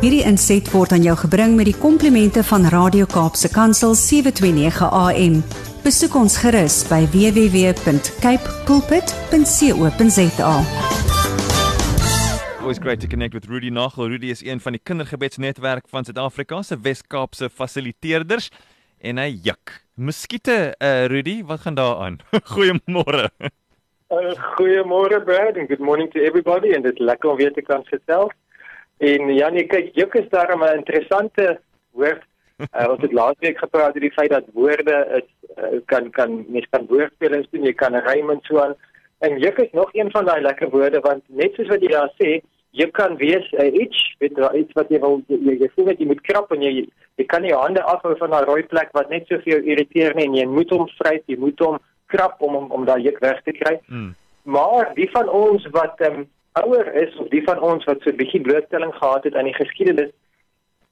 Hierdie inset word aan jou gebring met die komplimente van Radio Kaapse Kansel 729 AM. Besoek ons gerus by www.capecoolpit.co.za. Always great to connect with Rudy Nagel. Rudy is een van die kindergebedsnetwerk van Suid-Afrika se Wes-Kaapse fasiliteerders en hy juk. Muskiete, uh, Rudy, wat gaan daar aan? Goeiemôre. Uh, goeiemôre Brad and good morning to everybody and dit lekker om weer te kan gesels. En ja nee, kyk, juk is daar 'n interessante woord. Uh, ons het laasweek gepraat oor die feit dat woorde is uh, kan kan mens kan woordspelings doen, jy kan rym en so aan. En juk is nog een van daai lekker woorde want net soos wat jy daar sê, jy kan wees uh, iets, weet jy, iets wat jy wil jy, jy voel net jy moet krap en jy jy kan nie jou hande afhou van daai rooi plek wat net so vir jou irriteer nie en jy moet hom vryf, jy moet hom krap om om, om daai juk weg te kry. Hmm. Maar die van ons wat ehm um, ouer is of die van ons wat so 'n bietjie blootstelling gehad het aan die geskiedenis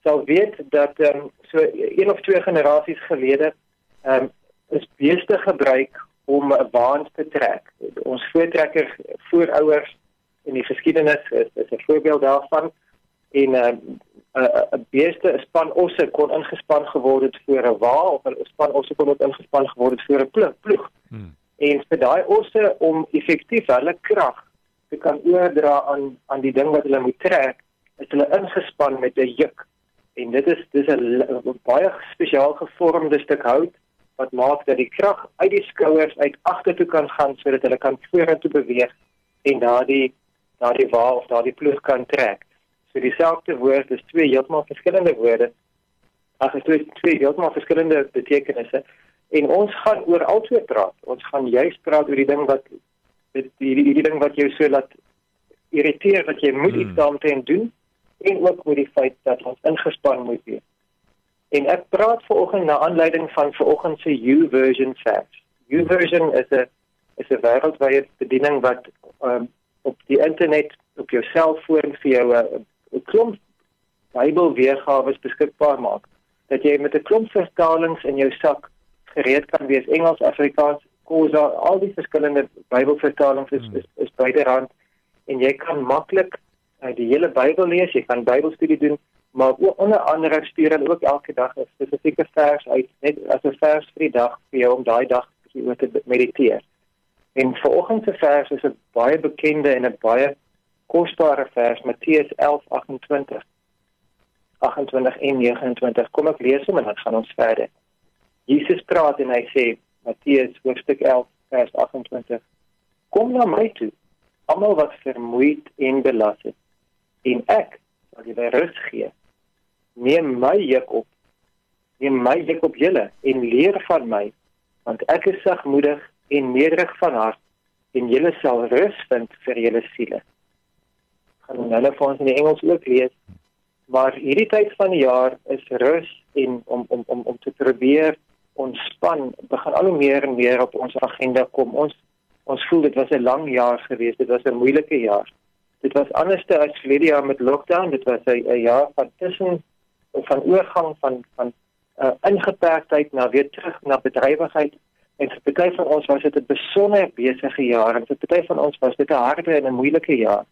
sal weet dat ehm um, so een of twee generasies gelede ehm um, is beeste gebruik om 'n waans te trek. Ons voortrekker voorouers in die geskiedenis is, is 'n voorbeeld daarvan en ehm 'n beeste 'n span osse kon ingespan geword het voor 'n wa of 'n span osse kon ook ingespan geword het voor 'n ploeg. Hmm. En vir daai osse om effektief hulle krag te kan oordra aan aan die ding wat hulle moet trek, is hulle ingespan met 'n juk. En dit is dis 'n baie spesiaal gevormde stuk hout wat maak dat die krag uit die skouers uit agtertoe kan gaan sodat hulle kan vorentoe beweeg en daardie daardie wa of daardie ploeg kan trek. So dieselfde woord is twee heeltemal verskillende woorde. Ag, dit is twee heeltemal verskillende betekenisse. En ons gaan oor albei praat. Ons gaan juist praat oor die ding wat dit die, die, die ding wat jou so laat irriteer dat jy moet iets hmm. daarmee doen en ook oor die feit dat ons ingespan moet wees. En ek praat vanoggend na aanleiding van vanoggend se U version facts. U version is 'n is 'n wêreldwye bediening wat um, op die internet op jou selfoon vir jou 'n klomp Bybelweergawe beskikbaar maak. Dat jy met 'n klomp vertalings in jou sak gereed kan wees Engels, Afrikaans, Khoisa, al die verskillende Bybelvertalings is, is is byderhand en jy kan maklik uh, die hele Bybel lees, jy kan Bybelstudie doen, maar ook onder andere stuur hulle ook elke dag 'n spesifieke vers uit net as 'n vers vir die dag vir jou om daai dag oor te mediteer. En vanoggend se vers is 'n baie bekende en 'n baie kosbare vers, Matteus 11:28. 28 en 29. Kom ek lees hom en dan gaan ons verder. Jesus praat en hy sê Matteus hoofstuk 11 vers 28 Kom na my toe almal wat vermoeid en belas is en ek sal julle rus gee neem my juk op neem my juk op julle en leer van my want ek is sagmoedig en nederig van hart en julle sal rus vind vir julle siele. Gaan hulle vir ons in die Engels ook lees maar hierdie tyd van die jaar is rus en om om om om te probeer ontspan begin al hoe meer en meer op ons agenda kom. Ons ons voel dit was 'n lang jaar gewees. Dit was 'n moeilike jaar. Dit was anderste as verlede jaar met lockdown. Dit was 'n jaar van tussen van oorgang van van uh, ingeperktheid na weer terug na bedrywigheid. En vir party van ons was dit 'n besonder besige jaar en vir party van ons was dit 'n harde en 'n moeilike jaar.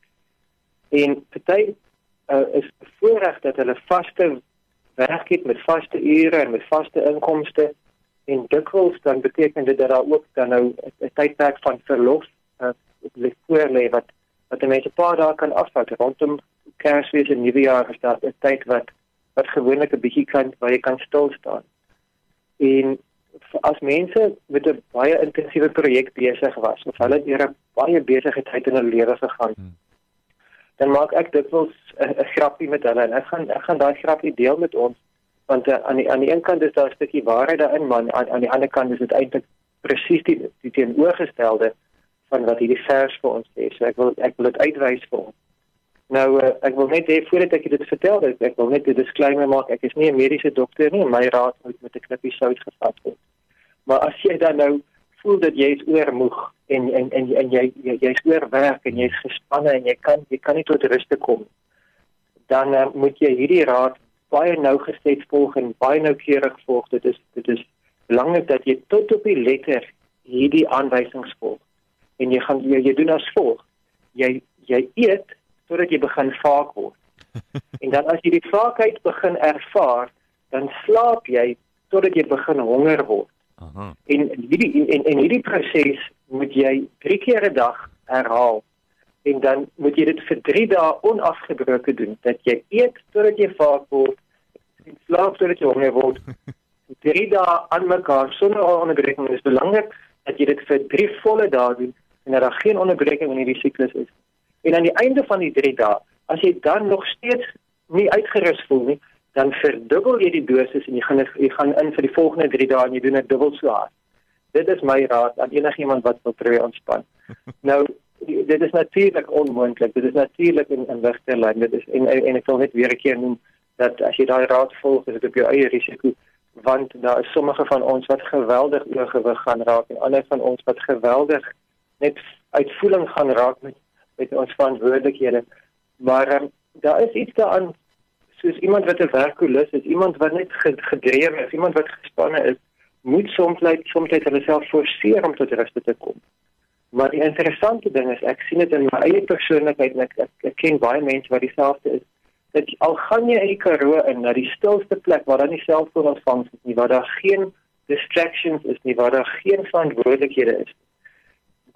En party uh, is bevoorreg dat hulle vaste werk het met vaste ure en met vaste inkomste en dikwels dan beteken dit dat daar ook dan nou 'n tydperk van verlof uh, lê voor lê wat wat mense paar dae kan afvat rondom Kersfees en Nuwejaar is daar 'n tyd wat wat gewoonlik 'n bietjie kan waar jy kan stil staan. En as mense met 'n baie intensiewe projek besig was of hulle deur 'n baie besige tyd in hulle lewe gegaan hmm. dan maak ek dikwels 'n grappie met hulle en ek gaan ek gaan daai grappie deel met ons want uh, aan die aan die een kant is daar 'n stukkie waarheid daarin maar aan aan die ander kant is dit eintlik presies die die teenoorgestelde van wat hierdie vers vir ons sê. So ek wil ek wil dit uitwys vir ons. Nou uh, ek wil net hê voordat ek dit vertel, ek, ek wil net 'n disclaimer maak. Ek is nie 'n mediese dokter nie. My raad moet met 'n knippie sout gevat word. Maar as jy dan nou voel dat jy is oormoeg en en en, en jy jy's jy oorwerk en jy's gespanne en jy kan jy kan nie tot rus te kom dan uh, moet jy hierdie raad baie nougesed volg en baie noukeurig volg. Dit is dit is belangrik dat jy tot op die letter hierdie aanwysings volg. En jy gaan jy, jy doen as volg. Jy jy eet totdat jy begin vaak word. en dan as jy die vaakheid begin ervaar, dan slaap jy totdat jy begin honger word. Aha. En hierdie en en hierdie proses moet jy 3 keer 'n dag herhaal. En dan moet jy dit vir 3 dae onafgebroke doen. Dat jy eet totdat jy vaak word en slaap totdat jy honger word. 3 dae aan mekaar sonder onderbreking is belangrik dat jy dit vir 3 volle dae doen en dat daar geen onderbreking in hierdie siklus is. En aan die einde van die 3 dae, as jy dan nog steeds nie uitgerus voel nie, dan verdubbel jy die dosis en jy gaan jy gaan in vir die volgende 3 dae en jy doen dit dubbel so hard. Dit is my raad aan enigiemand wat wil probeer ontspan. nou dit is natuurlik onmoontlik. Dit is natuurlik in in ligte lyn. Dit is en en ek wil net weer 'n keer noem dat as jy daai raad volg, is dit op jou eie risiko want daar is sommige van ons wat geweldig oorgewig gaan raak en ander van ons wat geweldig net uitvoering gaan raak met met ons verantwoordelikhede. Maar um, daar is iets daaraan soos iemand wat 'n werkolus is, iemand wat net gedrewe is, iemand wat gespanne is, moet soms net soms net hulle self forceer om tot rus te kom. Maar die interessante ding is ek sien dit in my eie persoonlikheid en ek, ek, ek ken baie mense wat dieselfde is. Dat al gaan jy uit die Karoo in na die stilste plek waar daar nie selfoon ontvangs is nie, waar daar geen distractions is nie, waar daar geen verantwoordelikhede is.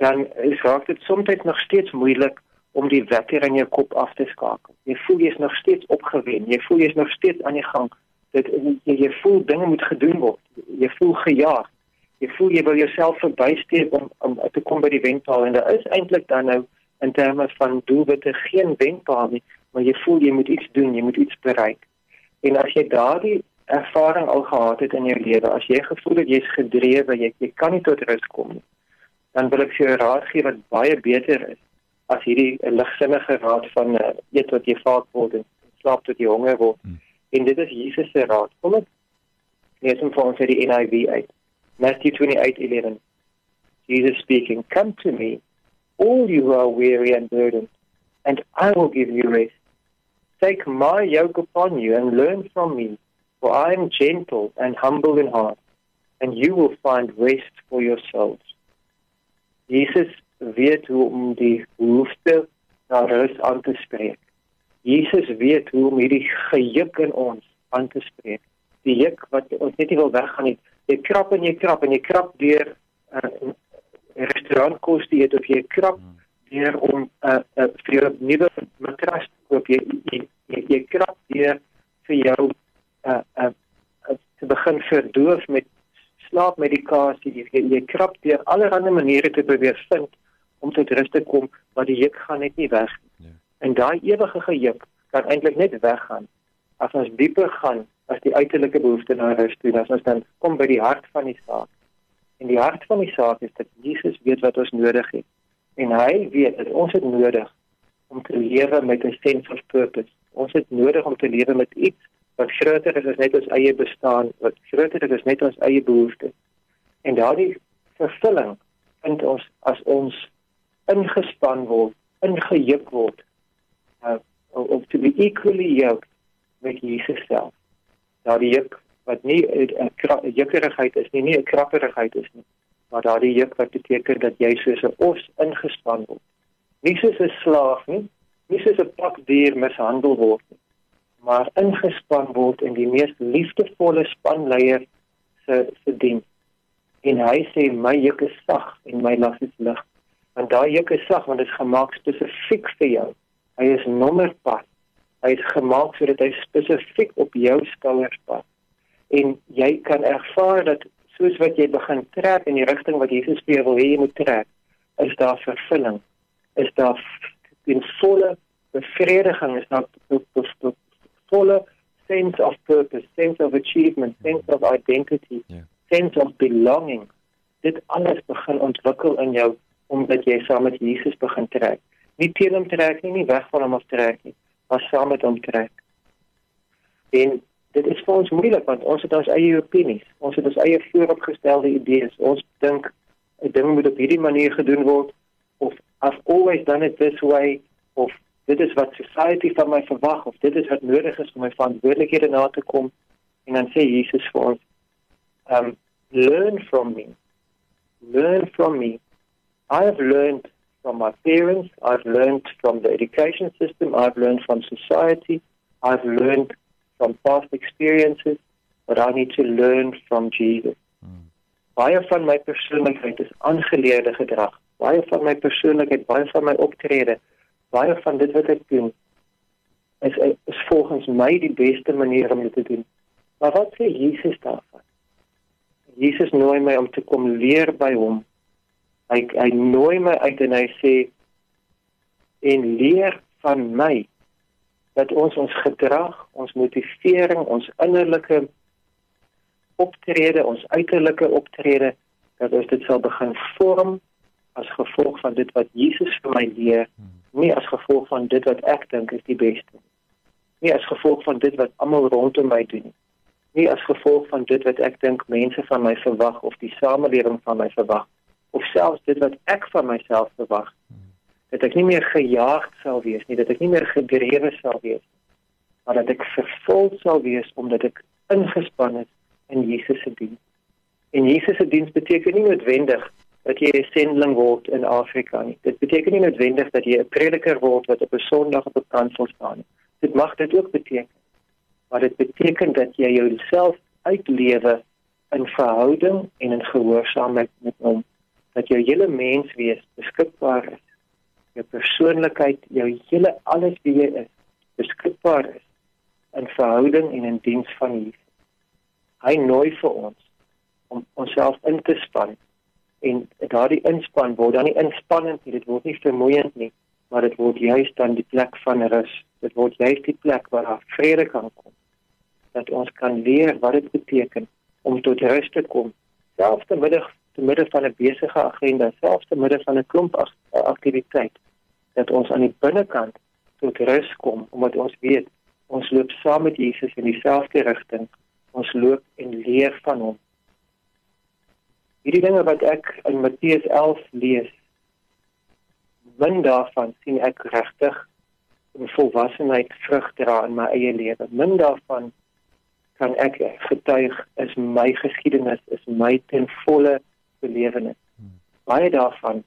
Dan is dit soms nog steeds moeilik om die wekker in jou kop af te skakel. Jy voel jy's nog steeds opgewend. Jy voel jy's nog steeds aan die gang. Dit jy, jy voel dinge moet gedoen word. Jy voel gejaag. Jy voel jy wil jouself verbysteek om om te kom by die wenpaal en daar is eintlik dan nou in terme van doelwitte geen wenpaal nie, maar jy voel jy moet iets doen, jy moet iets bereik. En as jy daardie ervaring al gehad het in jou lewe, as jy gevoel het jy's gedrewe, jy jy kan nie tot rus kom nie, dan wil ek vir jou raad gee wat baie beter is as hierdie ligsinnige raad van uh, eet wat jy vaak word en slaap tot jy honger word. Hmm. En dit is Jesus se raad. Kom ek lees hom vir ons uit die NIV uit. Matthew 28:11. Jesus speaking, "Come to me, all you who are weary and burdened, and I will give you rest. Take my yoke upon you and learn from me, for I am gentle and humble in heart, and you will find rest for your souls." Jesus weet hoe om die behoefte na rus aan te spreek. Jesus weet hoe om hierdie gejuk in ons aan te spreek. Die juk wat ons net nie wil weggaan nie. Jy krap en jy krap en jy krap deur 'n uh, restaurantkos te eet of jy krap deur om 'n uh, uh, vir jou nuwe matras te koop. Jy jy, jy, jy krap deur vir jou uh, uh, uh, te begin verdoof met slaapmedikasie. Jy, jy krap deur allerlei maniere te probeer vind om tot rus te kom, maar die juk gaan net nie weg nie. Ja. En daai ewige gejuk kan eintlik net weggaan as ons dieper gaan as die uiterlike behoefte na rus toe, as ons dan kom by die hart van die saak. En die hart van die saak is dat Jesus weet wat ons nodig het. En hy weet dat ons dit nodig om te lewe met 'n sense of purpose. Ons het nodig om te lewe met iets wat groter is as net ons eie bestaan, wat groter is as net ons eie behoeftes. En daardie vervulling vind ons as ons ingespan word, ingejuk word uh, of to be equally yoked met Jesus self. Daardie juk wat nie 'n jukkerigheid is nie, nie 'n krapperigheid is nie, maar daardie juk wat beteken dat jy soos 'n os ingespan word. Nie soos 'n slaaf nie, nie soos 'n pakdier mishandel word nie, maar ingespan word in die mees liefdevolle spanleier se se diens. En hy sê my juk is sag en my las is lig want daai juk is sag want dit is gemaak spesifiek vir jou. Hy is nommerpas. Hy is gemaak sodat hy spesifiek op jou skouers pas. En jy kan ervaar dat soos wat jy begin trek in die rigting wat Jesus vir jou wil hê jy moet trek, is daar vervulling. Is daar in volle bevrediging is daar volle sense of purpose, sense of achievement, sense of identity, yeah. sense of belonging. Dit alles begin ontwikkel in jou omdat jy saam met Jesus begin trek. Nie teen hom trek nie, nie weg van hom af trek nie, maar saam met hom trek. En dit is vir ons moeilik want ons het ons eie opinies, ons het ons eie vooropgestelde idees. Ons dink 'n ding moet op hierdie manier gedoen word of I've always done it this way of dit is wat society van my verwag of dit is wat nodig is om my verantwoordelikhede na te kom en dan sê Jesus vir ons um learn from me learn from me I have learned from my parents, I've learned from the education system, I've learned from society, I've learned from past experiences, but I need to learn from Jesus. Hmm. Baie van my persoonlikheid is aangeleerde gedrag. Baie van my persoonlikheid, baie van my optrede, baie van dit wat ek doen is is volgens my die beste manier om dit te doen. Maar wat sê Jesus daarvan? Jesus nooi my om te kom leer by hom. Hy hy nooi my uit en hy sê en leer van my dat ons ons gedrag, ons motivering, ons innerlike optrede, ons uiterlike optrede dat ons dit sal begin vorm as gevolg van dit wat Jesus vir my leer, nie as gevolg van dit wat ek dink is die beste nie. Nie as gevolg van dit wat almal rondom my doen nie nie as gevolg van dit wat ek dink mense van my verwag of die samelewing van my verwag of selfs dit wat ek van myself verwag dat ek nie meer gejaag sal wees nie dat ek nie meer gedrewe sal wees maar dat ek vervul sal wees omdat ek ingespan is in Jesus se diens. En Jesus se diens beteken nie noodwendig dat jy 'n sendeling word in Afrika nie. Dit beteken nie noodwendig dat jy 'n prediker word wat op 'n Sondag op 'n kansel staan nie. Dit mag dit ook beteken maar dit beteken dat jy jouself uitlewe in verhouding en in gehoorsaamheid met hom dat jou hele mens wees beskikbaar is. Jou persoonlikheid jou hele alles wie jy is beskikbaar is in verhouding en in diens van Jesus hy nooi vir ons om onsself in te span en daardie inspann word dan nie inspannend nie dit word nie vermoeiend nie maar dit word juist dan die plek van rus. Dit word juist die plek waar daar vrede kan kom dat ons kan leer wat dit beteken om tot rus te kom selfs te middag te midde van 'n besige agenda selfs te midde van 'n klomp aktiwiteit dat ons aan die binnekant tot rus kom omdat ons weet ons loop saam met Jesus in dieselfde rigting ons loop en leer van hom. Hierdie dinge wat ek in Matteus 11 lees min daarvan sien ek regtig in volwassenheid vrug dra in my eie lewe. Min daarvan kan ek getuig is my geskiedenis is my ten volle belewenis. Baie daarvan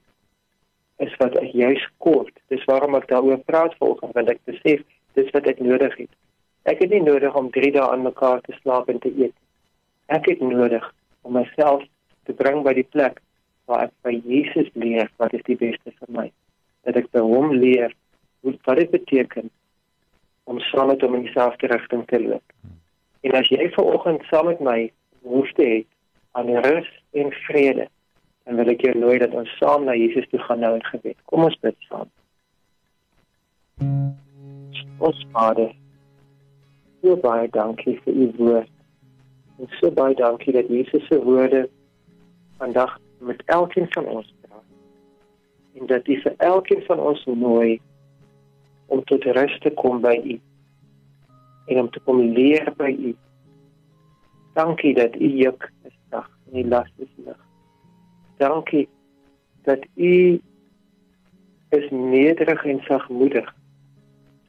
is wat ek juis kort. Dis waarom ek daaroor praat volgens want ek besef dis wat ek nodig het. Ek het nie nodig om 3 dae aan mekaar te slaap en te eet. Ek het nodig om myself te bring by die plek waar ek by Jesus leer wat is die beste vir my. Dat ek by hom leer wat dit beteken om saam met hom in dieselfde rigting te loop. Hmm. En as jy vanoggend saam met my behoefte het aan rus en vrede, dan wil ek jou nooi dat ons saam na Jesus toe gaan nou in gebed. Kom ons bid saam. Ons Vader, so baie dankie vir u woord. En so baie dankie dat Jesus se woorde vandag met elkeen van ons praat. En dat u vir elkeen van ons nooi om tot rus te kom by u en om te kom leer by u. Dankie dat u juk is sag en die las is lig. Dankie dat u is nederig en sagmoedig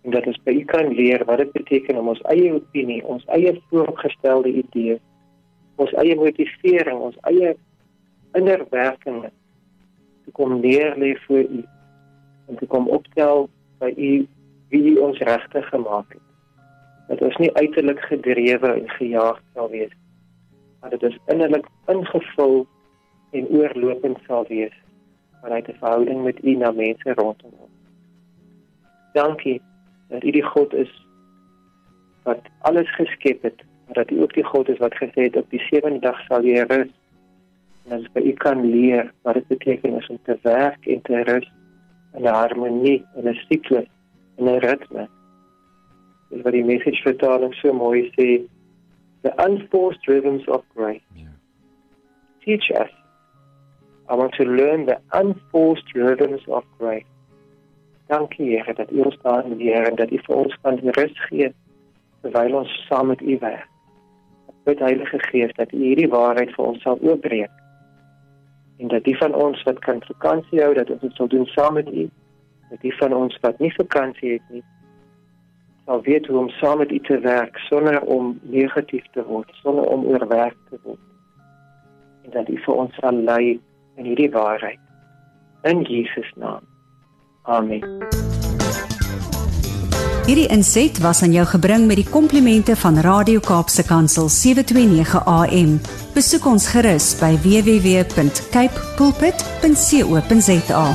en dat ons by u kan leer wat dit beteken om ons eie opinie, ons eie voorgestelde idees, ons eie motivering, ons eie innerwerkinge te kom leer lê voor u en te kom opstel by u wie u ons regtig gemaak het. Dat ons nie uiterlik gedrewe en gejaag sal wees maar dit is innerlik ingevul en oorlopend sal wees vanuit 'n verhouding met U na mense rondom ons. Dankie dat U die God is wat alles geskep het, maar dat U ook die God is wat gesê het op die sewende dag sal jy rus. En as jy kan leer wat dit beteken om te werk en te rus in 'n harmonie en 'n siklus en 'n ritme is wat die message vertaling so mooi sê the unforced rhythms of grace yeah. teach us I want to learn the unforced rhythms of grace dankie Here dat u ons daar in die Here en dat u vir ons kan rus gee terwyl ons saam met u werk. Met Heilige Gees dat u hierdie waarheid vir ons sal oopbreek en dat die van ons wat kan vakansie hou dat ons dit sal doen saam met u. Dat die van ons wat nie vakansie het nie sal weet hoe om saam met u te werk sonder om negatief te word, sonder om oorwerk te word. En dat u vir ons sal lei in hierdie waarheid. In Jesus naam. Amen. Hierdie inset was aan jou gebring met die komplimente van Radio Kaapse Kansel 729 AM. Besoek ons gerus by www.cape pulpit.co.za.